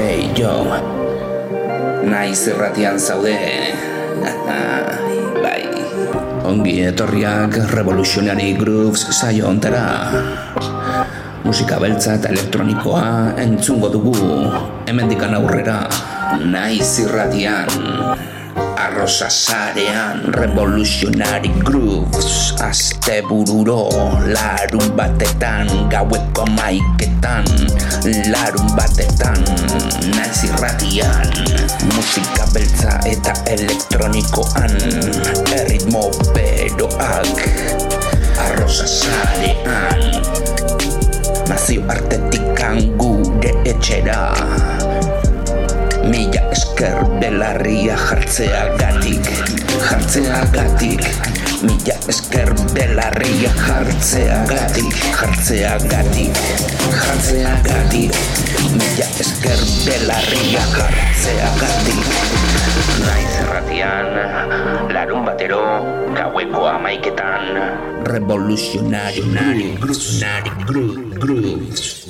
Hey, jo Naiz erratian zaude. Bai. Ongi etorriak Revolutionary Grooves saio ontara. Musika beltza eta elektronikoa entzungo dugu. Hemendikan aurrera. Naiz irratian Arrosa zarean Revolutionary Grooves Azte bururo Larun batetan Gaueko maiketan Larun batetan Naiz irratian Musika beltza eta elektronikoan Erritmo beroak. Arrosa zarean Nazio artetikan gure etxera Mila esker belarria jartzea gatik Jartzea gatik Mila esker belarria jartzea gatik Jartzea gatik Jartzea gatik Mila esker belarria jartzea gatik Naiz erratian Larun batero Gaueko amaiketan Revolutionary Revolutionary Grooves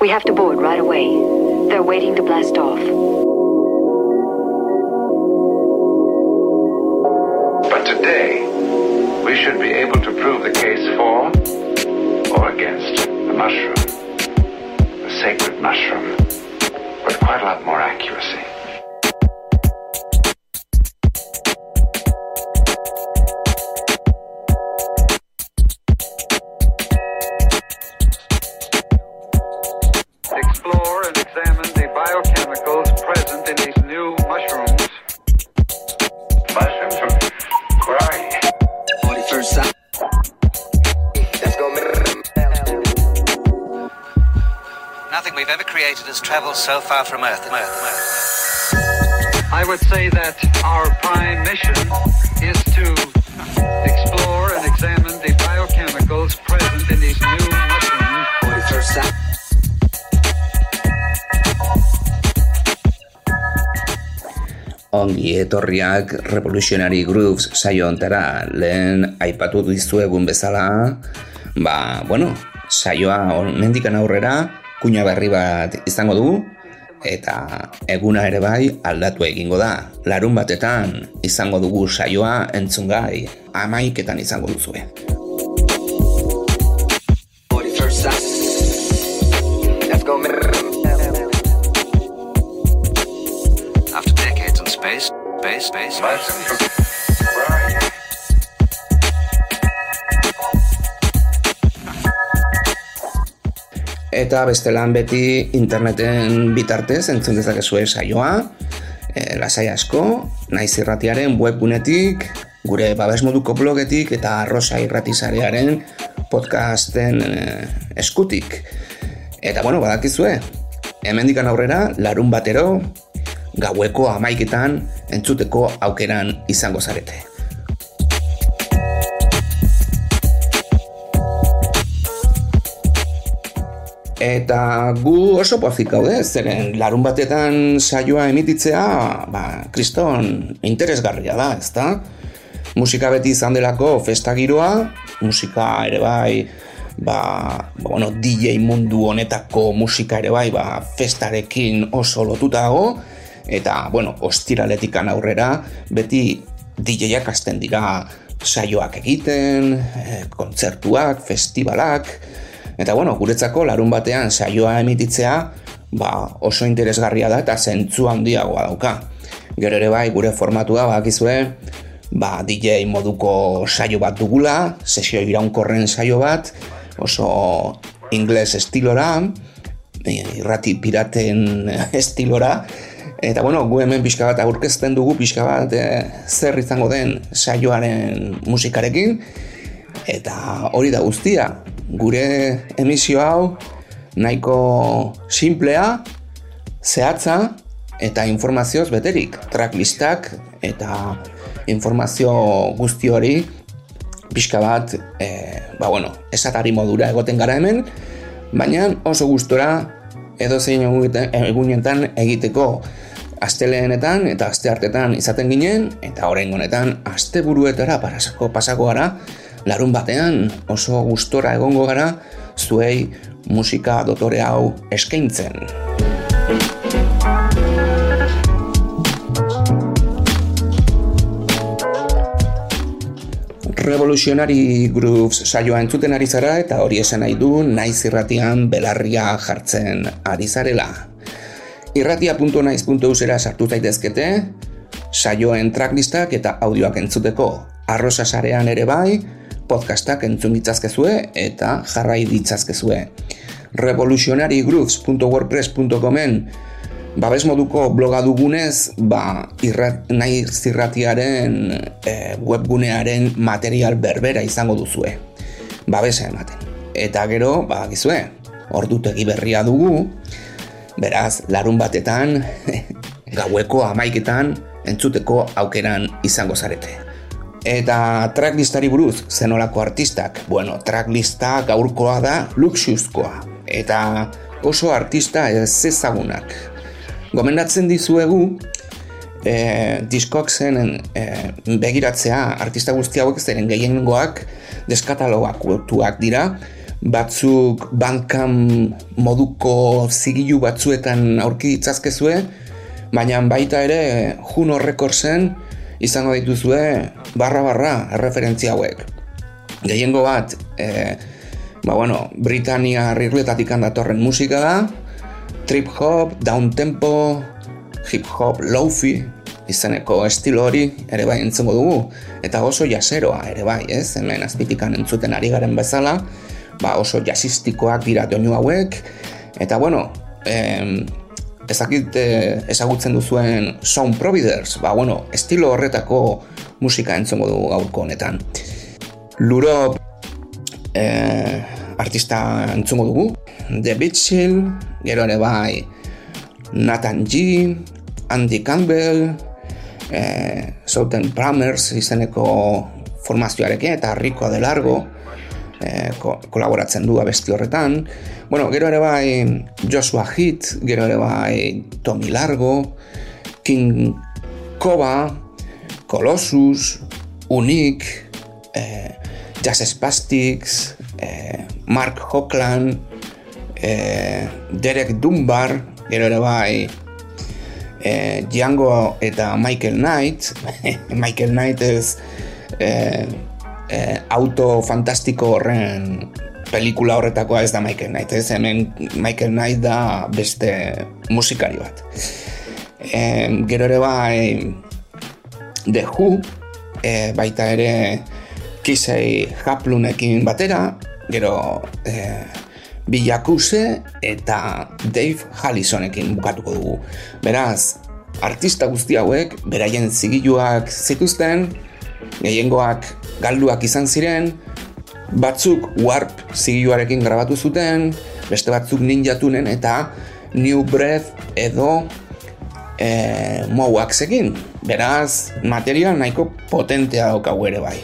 We have to board right away. They're waiting to blast off. But today, we should be able to prove the case for or against the mushroom, the sacred mushroom, with quite a lot more accuracy. Has traveled so far from Earth. Earth, Earth. I would say that our prime mission is to explore and examine the biochemicals present in these new mushrooms. Ongi etorriak Revolutionary Grooves saio ontara lehen aipatu dizuegun bezala ba, bueno, saioa mendikan aurrera kuña berri bat izango dugu eta eguna ere bai aldatu egingo da. Larun batetan izango dugu saioa entzungai amaiketan izango duzue Eta bestelan beti interneten bitartez entzun dezakezue saioa, e, lasai asko, naiz irratiaren webgunetik, gure babes moduko blogetik eta arrosa irratizarearen podcasten e, eskutik. Eta bueno, badakizue, hemendikan aurrera, larun batero, gaueko amaiketan entzuteko aukeran izango zarete. Eta gu oso pozik gaude, zeren larun batetan saioa emititzea, ba, kriston interesgarria da, ezta? Musika beti izan delako festa giroa, musika ere bai, ba, ba, bueno, DJ mundu honetako musika ere bai, ba, festarekin oso lotuta dago, eta, bueno, ostiraletikan aurrera, beti DJ-ak hasten dira saioak egiten, eh, kontzertuak, festivalak, Eta bueno, guretzako larun batean saioa emititzea ba, oso interesgarria da eta zentzu handiagoa dauka. Gero ere bai, gure formatua bakizue, ba, DJ moduko saio bat dugula, sesio iraunkorren saio bat, oso ingles estilora, irrati piraten estilora, eta bueno, gu hemen pixka bat aurkezten dugu pixka bat e, zer izango den saioaren musikarekin, eta hori da guztia, gure emisio hau nahiko simplea, zehatza eta informazioz beterik. Tracklistak eta informazio guzti hori pixka bat, e, ba bueno, esatari modura egoten gara hemen, baina oso gustora edo zein egunetan egiteko asteleenetan eta aste hartetan izaten ginen, eta orain honetan aste buruetara pasako, pasako gara, larun batean oso gustora egongo gara zuei musika dotore hau eskaintzen. Revolutionary Grooves saioa entzuten ari zara eta hori esan nahi du naiz irratian belarria jartzen ari zarela. Irratia.naiz.eusera sartu zaitezkete, saioen tracklistak eta audioak entzuteko. Arrosa sarean ere bai, podcastak entzun ditzazkezue eta jarrai ditzazkezue. revolutionarygrooves.wordpress.comen babes moduko bloga dugunez, ba, irrat, nahi zirratiaren e, webgunearen material berbera izango duzue. Babesa ematen. Eta gero, ba, gizue, ordutegi berria dugu, beraz, larun batetan, gaueko amaiketan, entzuteko aukeran izango zarete. Eta tracklistari buruz, zenolako artistak, bueno, tracklista gaurkoa da luxuzkoa. Eta oso artista ez ezagunak, gomendatzen dizuegu e, diskok zen e, begiratzea artista guzti hauek zeren gehiengoak deskatalogakutuak dira. Batzuk bankam moduko zigilu batzuetan aurki ditzazkezue baina baita ere Juno zen izango dituzue barra barra referentzia hauek. Gehiengo bat e, ba bueno, Britania rirletatik handatorren musika da trip hop, down tempo, hip hop, lofi, izeneko estilo hori ere bai entzengo dugu. Eta oso jaseroa ere bai, ez? Hemen azpitikan entzuten ari garen bezala, ba oso jasistikoak dira doinu hauek. Eta bueno, em, ezakit eh, ezagutzen duzuen Sound Providers, ba bueno, estilo horretako musika entzengo dugu gaurko honetan. Lurop eh, artista entzungo dugu, The Bitchill, gero ere bai Nathan G, Andy Campbell, e, Southern Plumbers izeneko formazioarekin eta Rico de Largo e, ko, kolaboratzen du abesti horretan. Bueno, gero ere bai Joshua Hit, gero ere bai Tommy Largo, King Koba, Colossus, Unique, eh, Jazz Spastics, eh, Mark Hockland, e, Derek Dunbar, gero ere bai, e, Django eta Michael Knight, Michael Knight ez e, e, auto fantastiko horren pelikula horretakoa ez da Michael Knight, ez hemen Michael Knight da beste musikari bat. E, gero ere bai, The Who, e, baita ere Kisei Haplunekin batera, gero e, Bilakuse eta Dave Hallisonekin bukatuko dugu. Beraz, artista guzti hauek, beraien zigiluak zituzten, gehiengoak galduak izan ziren, batzuk Warp zigiluarekin grabatu zuten, beste batzuk ninjatunen eta New Breath edo e, Mowaxekin. Beraz, material nahiko potentea daukagu ere bai.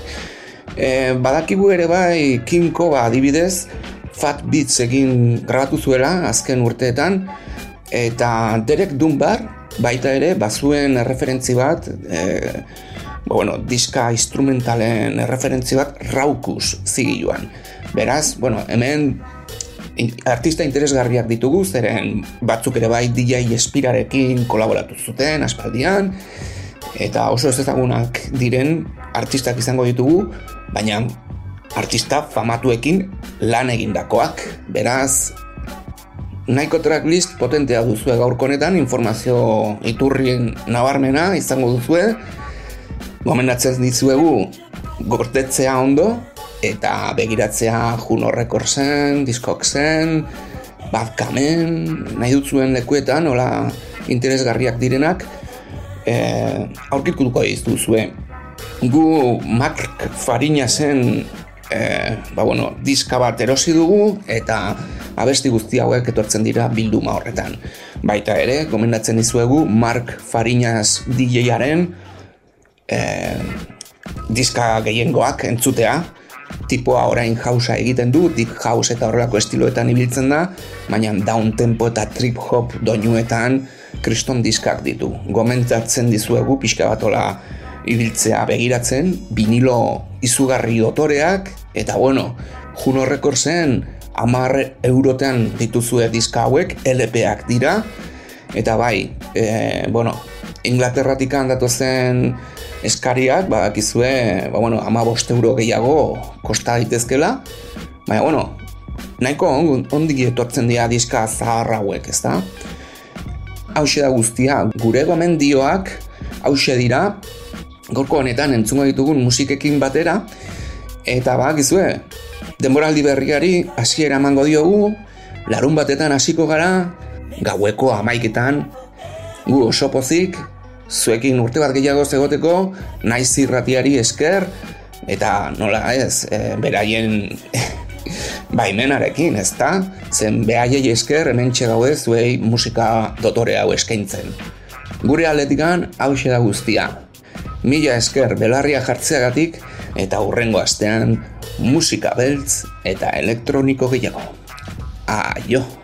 E, badakigu ere bai King Koba adibidez, Fat Beats egin grabatu zuela azken urteetan eta Derek Dunbar baita ere bazuen referentzi bat e, bueno, diska instrumentalen referentzi bat Raukus zigiluan. Beraz, bueno, hemen artista interesgarriak ditugu, zeren batzuk ere bai DJ Espirarekin kolaboratu zuten aspaldian eta oso ez ezagunak diren artistak izango ditugu, baina artista famatuekin lan egindakoak. Beraz, nahiko tracklist potentea duzue gaurko honetan, informazio iturrien nabarmena izango duzue, gomendatzen dizuegu gortetzea ondo, eta begiratzea Juno Recordsen, Discogsen, Badkamen, nahi dutzuen lekuetan, hola interesgarriak direnak, e, aurkikutuko dizuzue. Gu Mark Farina zen e, ba, bueno, diska bat erosi dugu eta abesti guzti hauek etortzen dira bilduma horretan. Baita ere, gomendatzen dizuegu Mark Fariñas DJ-aren e, diska gehiengoak entzutea, tipoa orain jausa egiten du, deep house eta horrelako estiloetan ibiltzen da, baina down tempo eta trip hop doinuetan kriston diskak ditu. Gomentatzen dizuegu pixka batola ibiltzea begiratzen, vinilo izugarri dotoreak, eta bueno, Juno Recordsen amarre eurotean dituzue diska hauek, LPak dira, Eta bai, e, bueno, Inglaterratik handatu zen eskariak, ba, akizue, ba, bueno, ama euro gehiago kosta daitezkela, baina, bueno, nahiko on, ondik etortzen dira diska zaharra hauek, ez da? Hauxe da guztia, gure gomendioak hause dira, gorko honetan entzungo ditugun musikekin batera, eta ba, gizue, denboraldi berriari hasiera emango diogu, larun batetan hasiko gara, gaueko amaiketan, gu oso pozik, zuekin urte bat gehiago zegoteko, naiz irratiari esker, eta nola ez, e, beraien baimenarekin, ez da? Zen behaiei esker hemen txegaude zuei musika dotore hau eskaintzen. Gure aletikan hau da guztia. Mila esker belarria jartzeagatik eta hurrengo astean musika beltz eta elektroniko gehiago. Aio!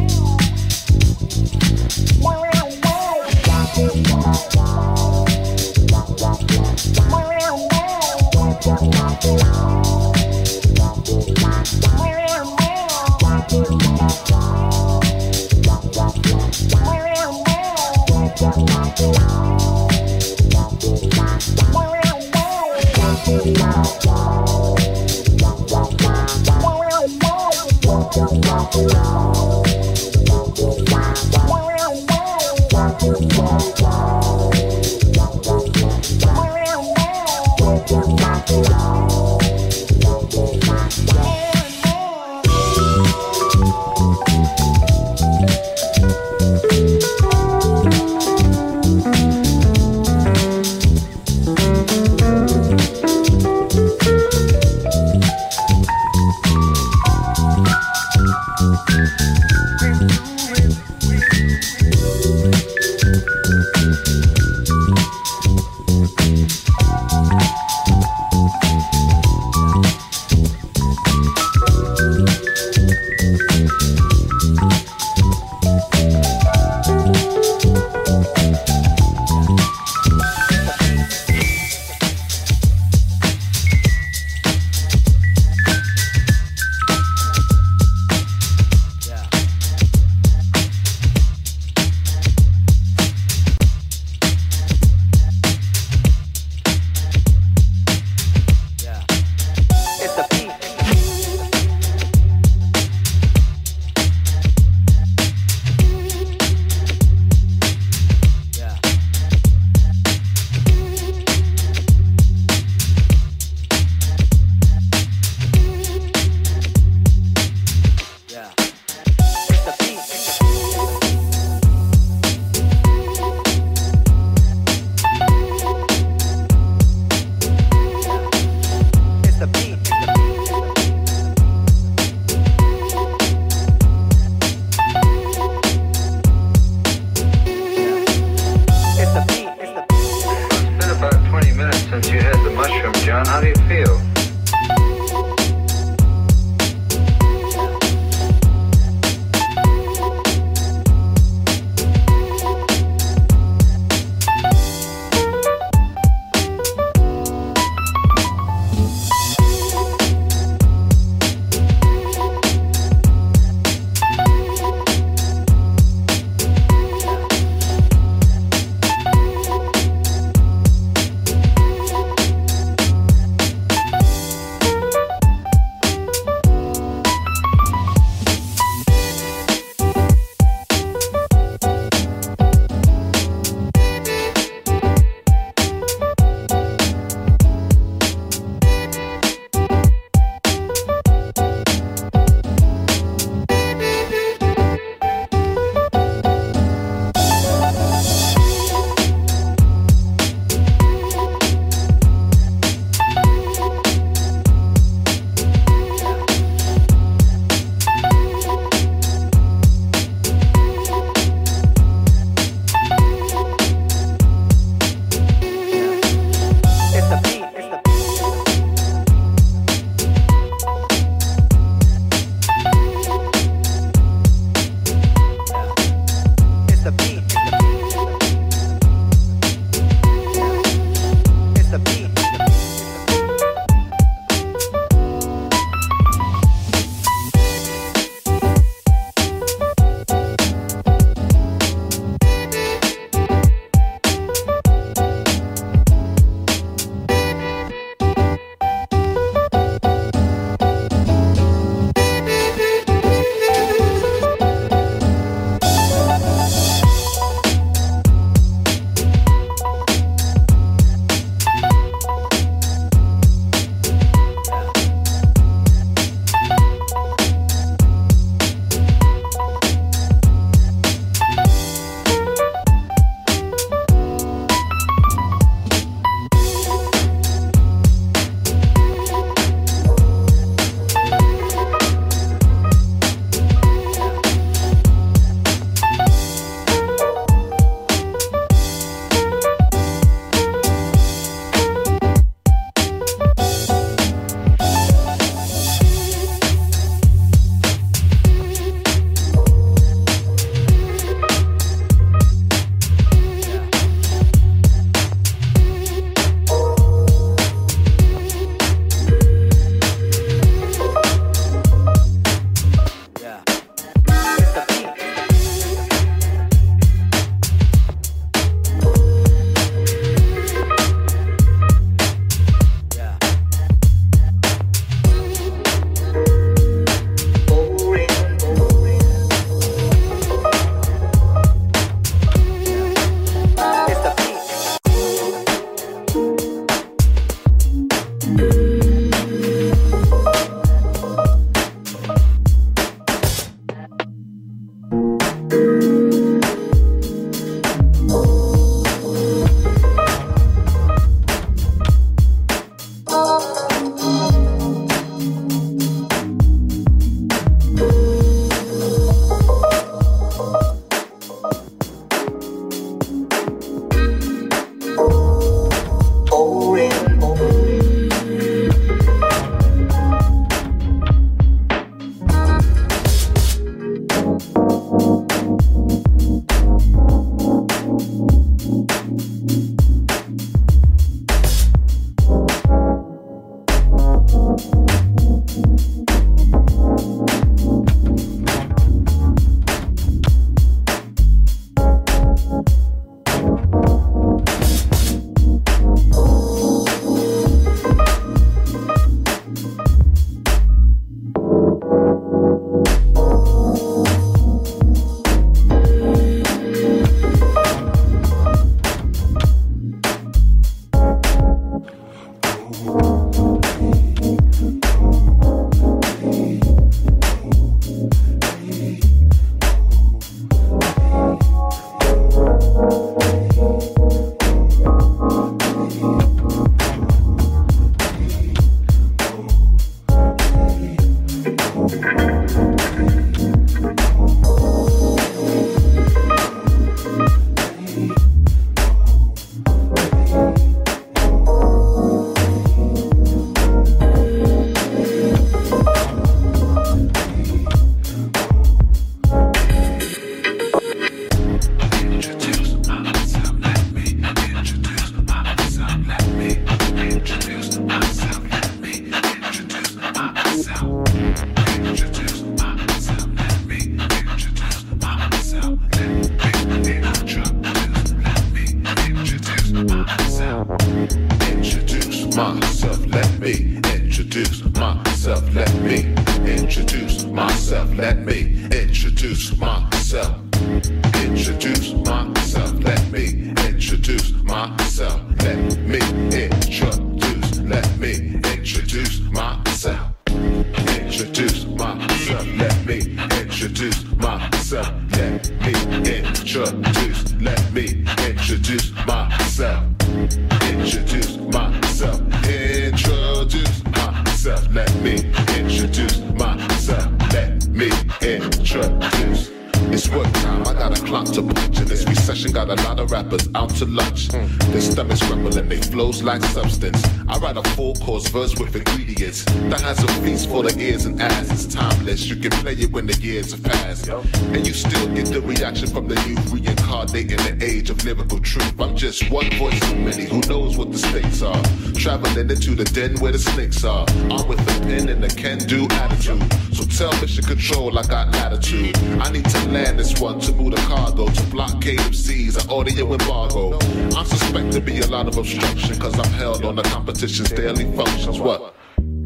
Substance. I write a full course verse with ingredients that has a feast for the ears and eyes. It's timeless. You can play it when the years have passed. And you still get the reaction from the youth reincarnating the age of lyrical truth. I'm just one voice too many who knows what the stakes are. Traveling into the den where the snakes are. I'm with a pen and a can do attitude. So tell Mission Control I got latitude. I need to land this one to move the cargo, to blockade MCs, an audio embargo. I suspect to be a lot of obstruction, cause I'm held on the competition's daily functions. What?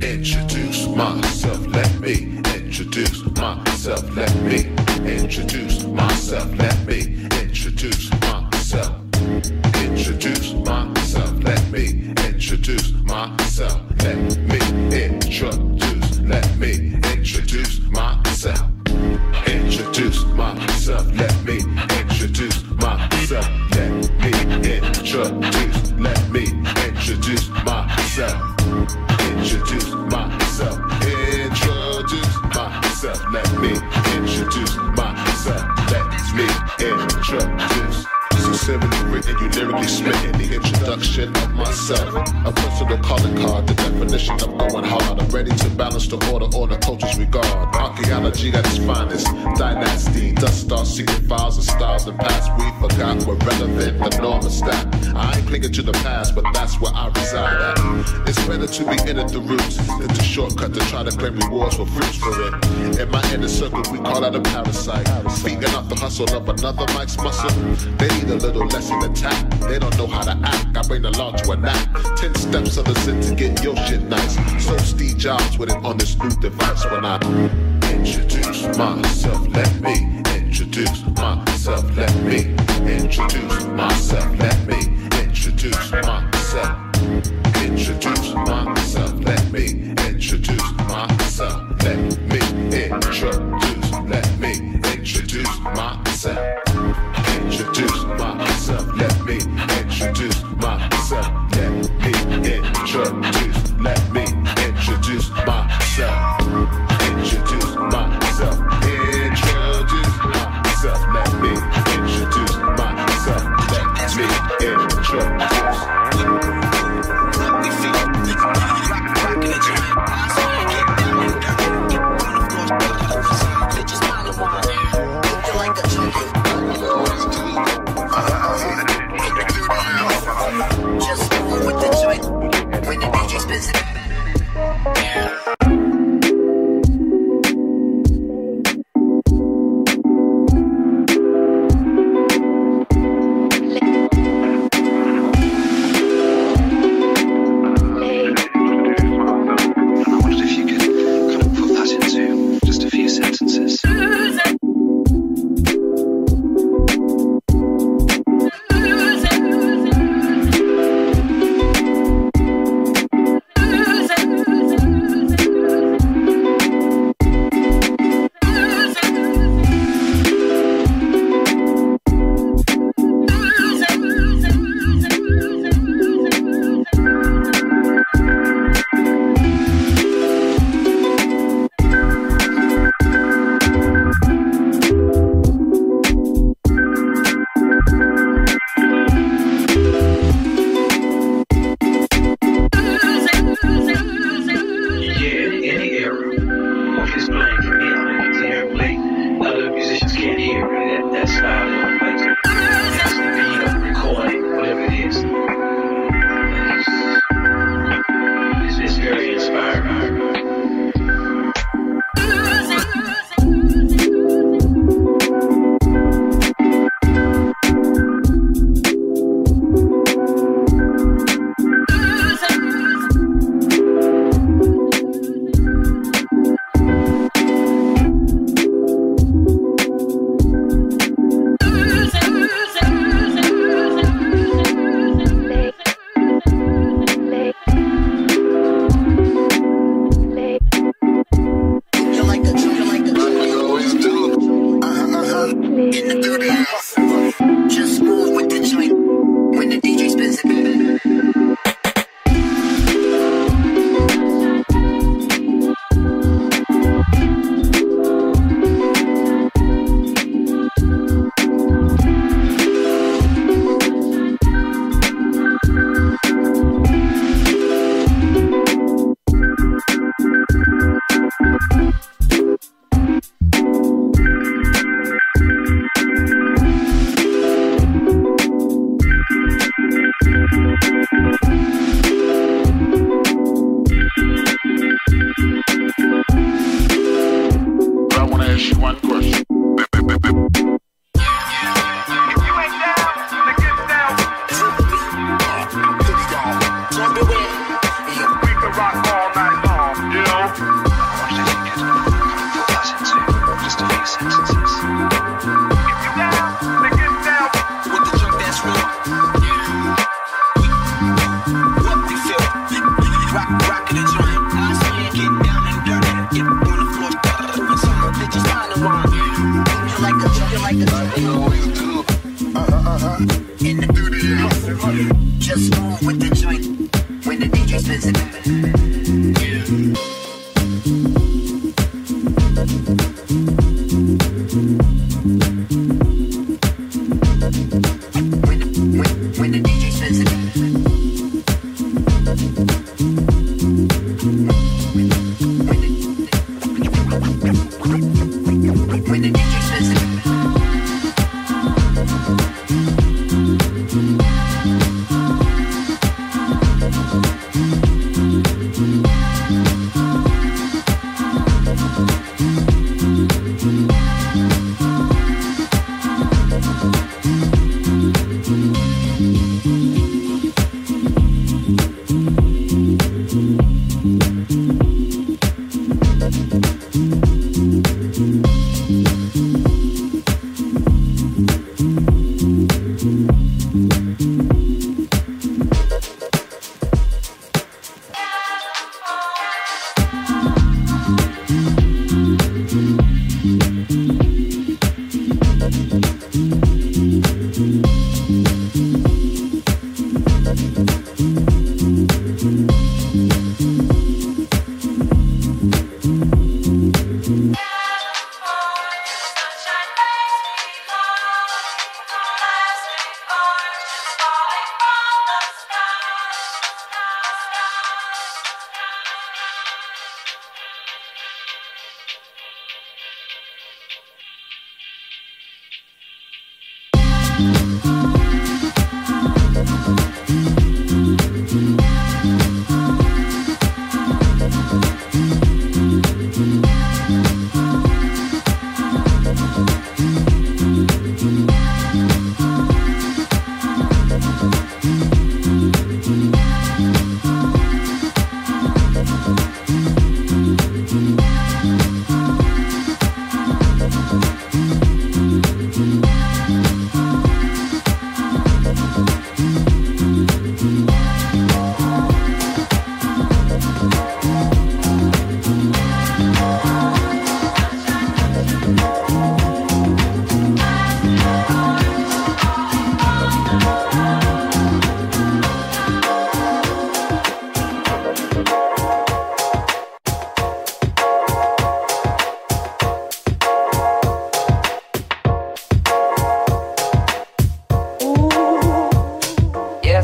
Introduce myself, let me introduce myself, let me introduce myself, let me introduce myself. Introduce myself, let me introduce myself, let me introduction of myself. A personal calling card, the definition of going hard. I'm ready to balance the order on the culture's regard. Archaeology at its finest, dynasty, dust star secret files and styles and past we forgot were relevant, the norm is that. I ain't clinging to the past, but that's where I reside at. It's better to be in at the roots than to shortcut to try to claim rewards for fruits for it. In my inner circle, we call that a parasite. Feeding off the hustle of another Mike's muscle. They need a little lesson in tap. They don't know how to act. I law to a nap. Ten steps of the sin to get your shit nice. So Steve Jobs with it on this new device when I introduce myself. Let me introduce myself. Let me introduce myself. Let me introduce myself. Introduce myself. Let me introduce myself. Let me introduce. Let me introduce myself. Introduce myself. Let me introduce myself. Let me introduce myself.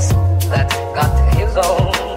that's got his own.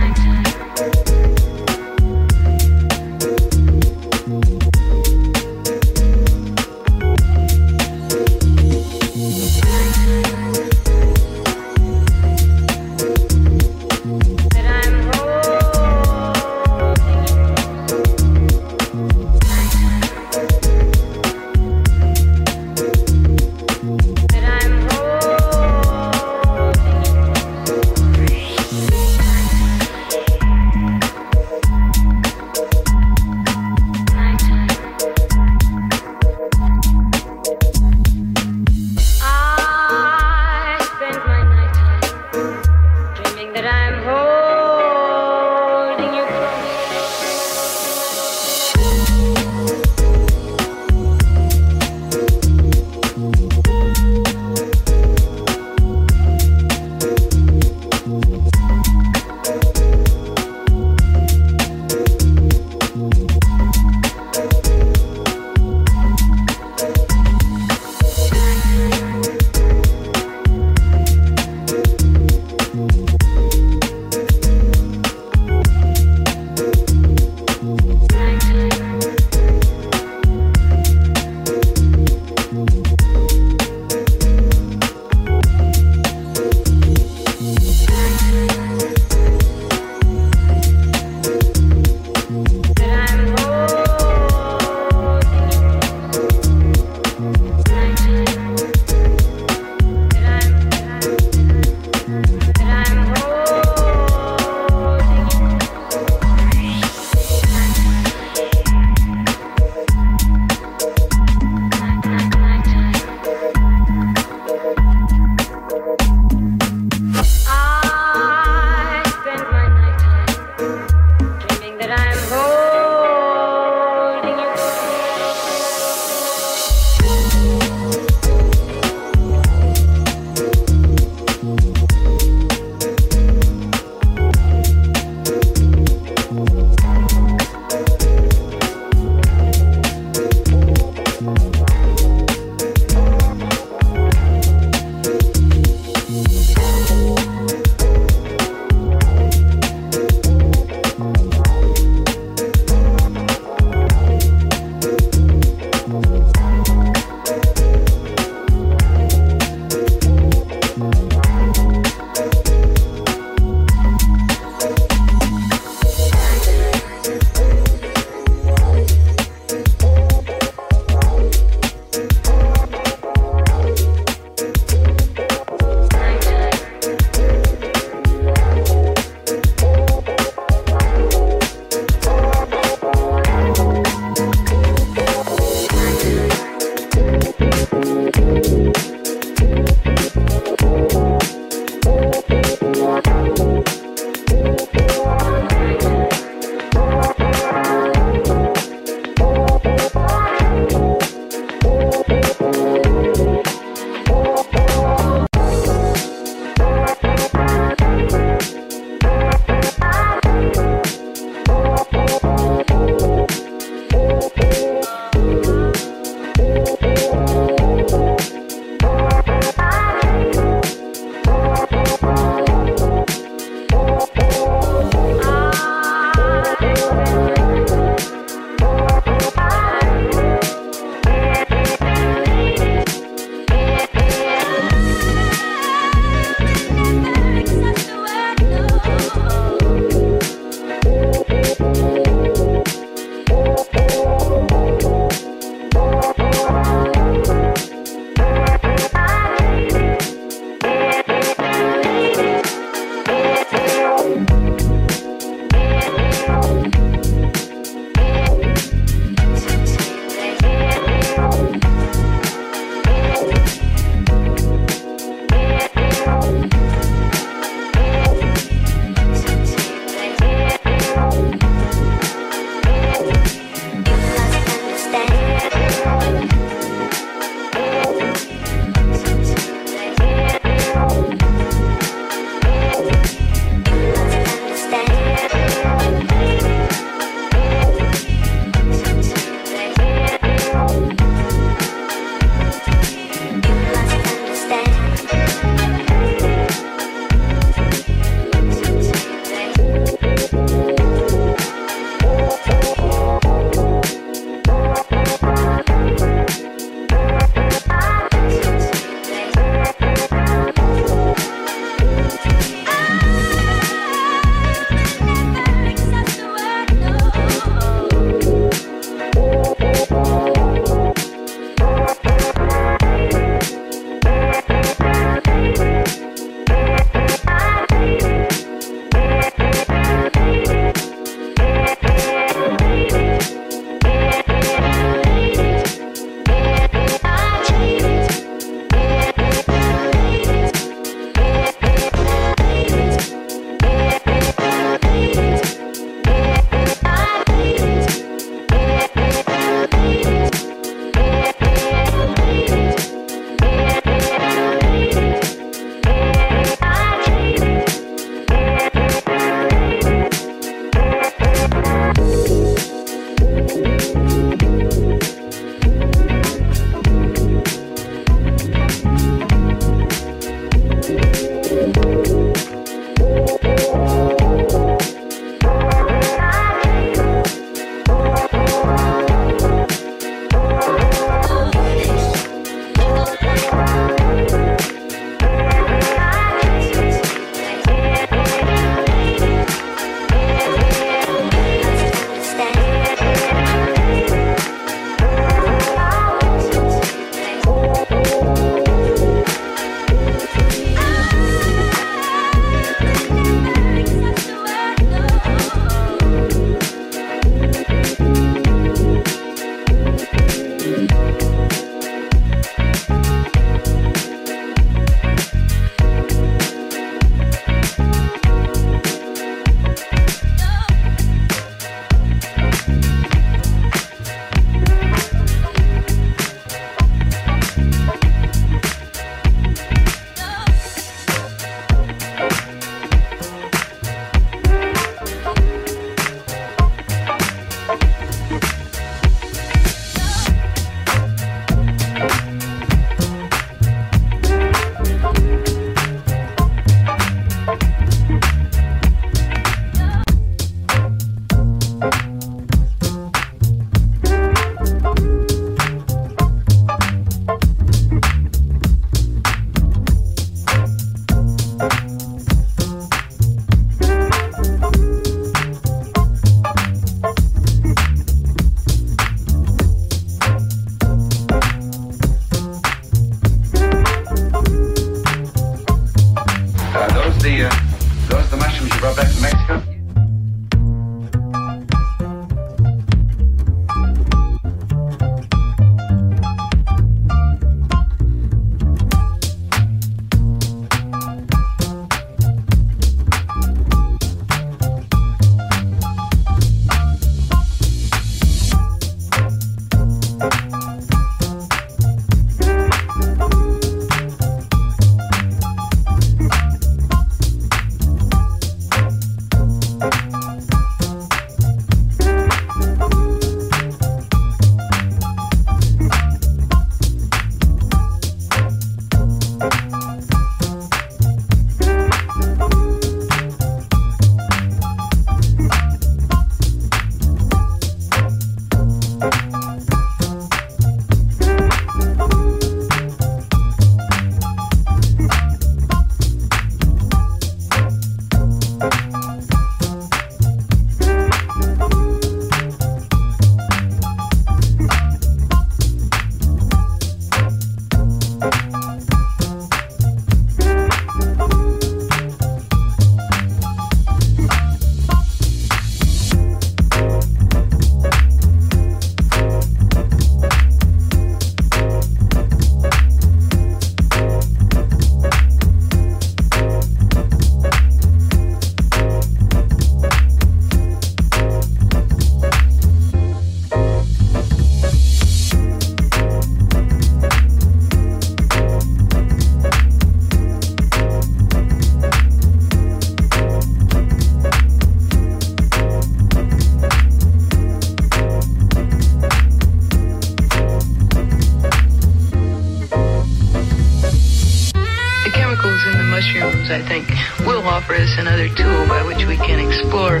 chemicals in the mushrooms, I think, will offer us another tool by which we can explore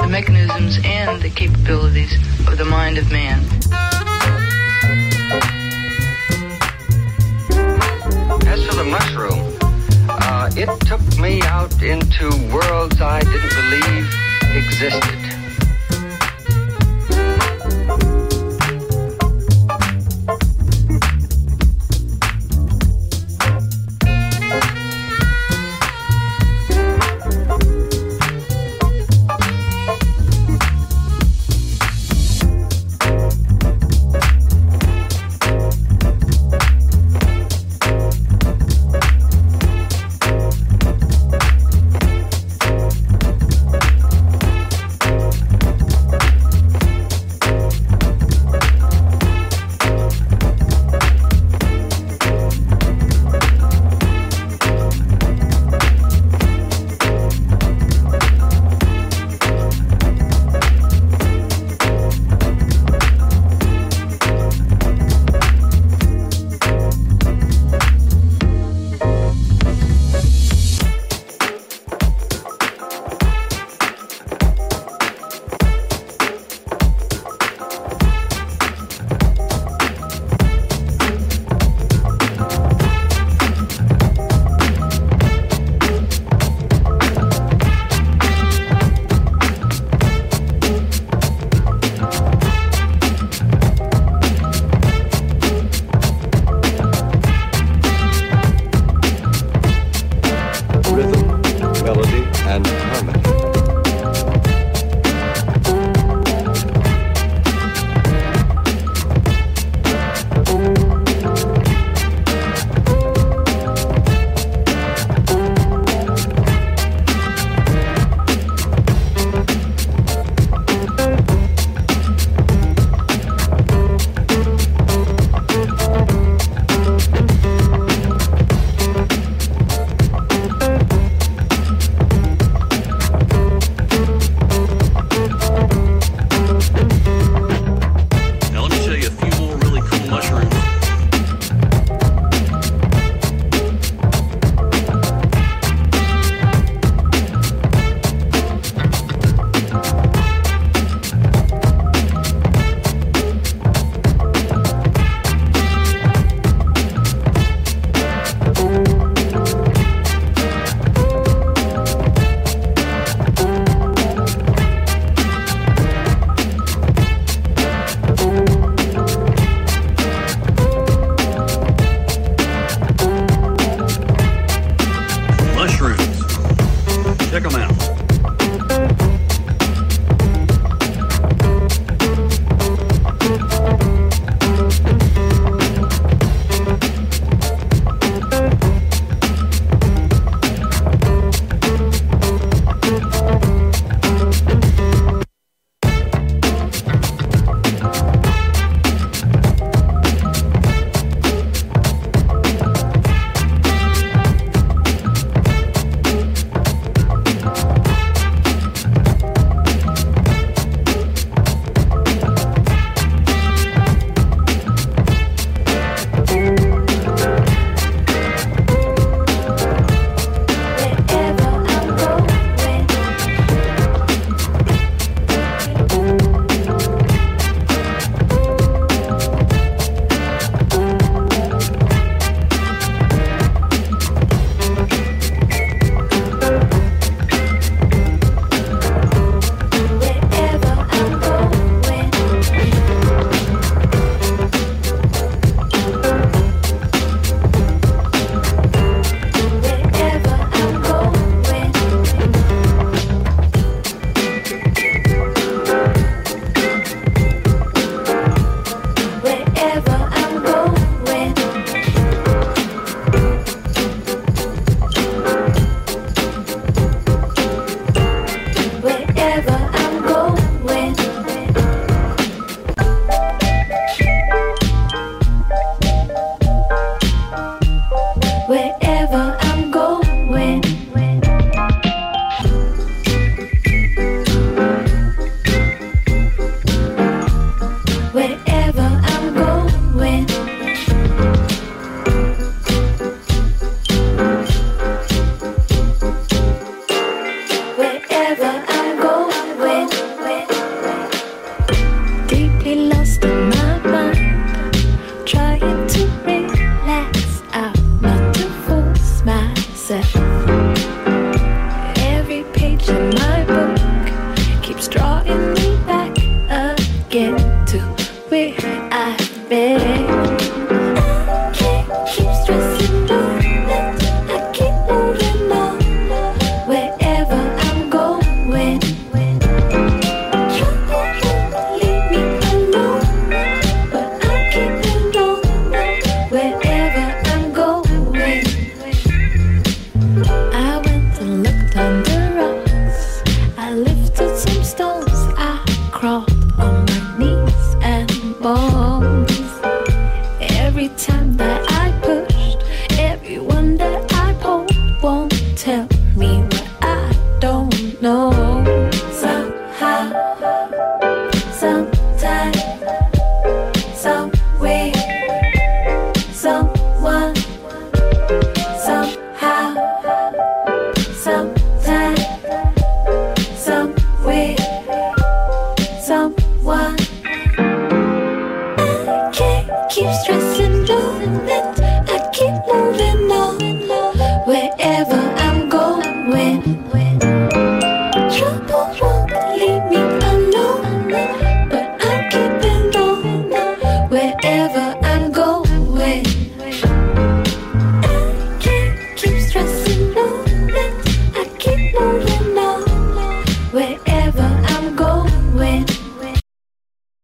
the mechanisms and the capabilities of the mind of man. As for the mushroom, uh, it took me out into worlds I didn't believe existed.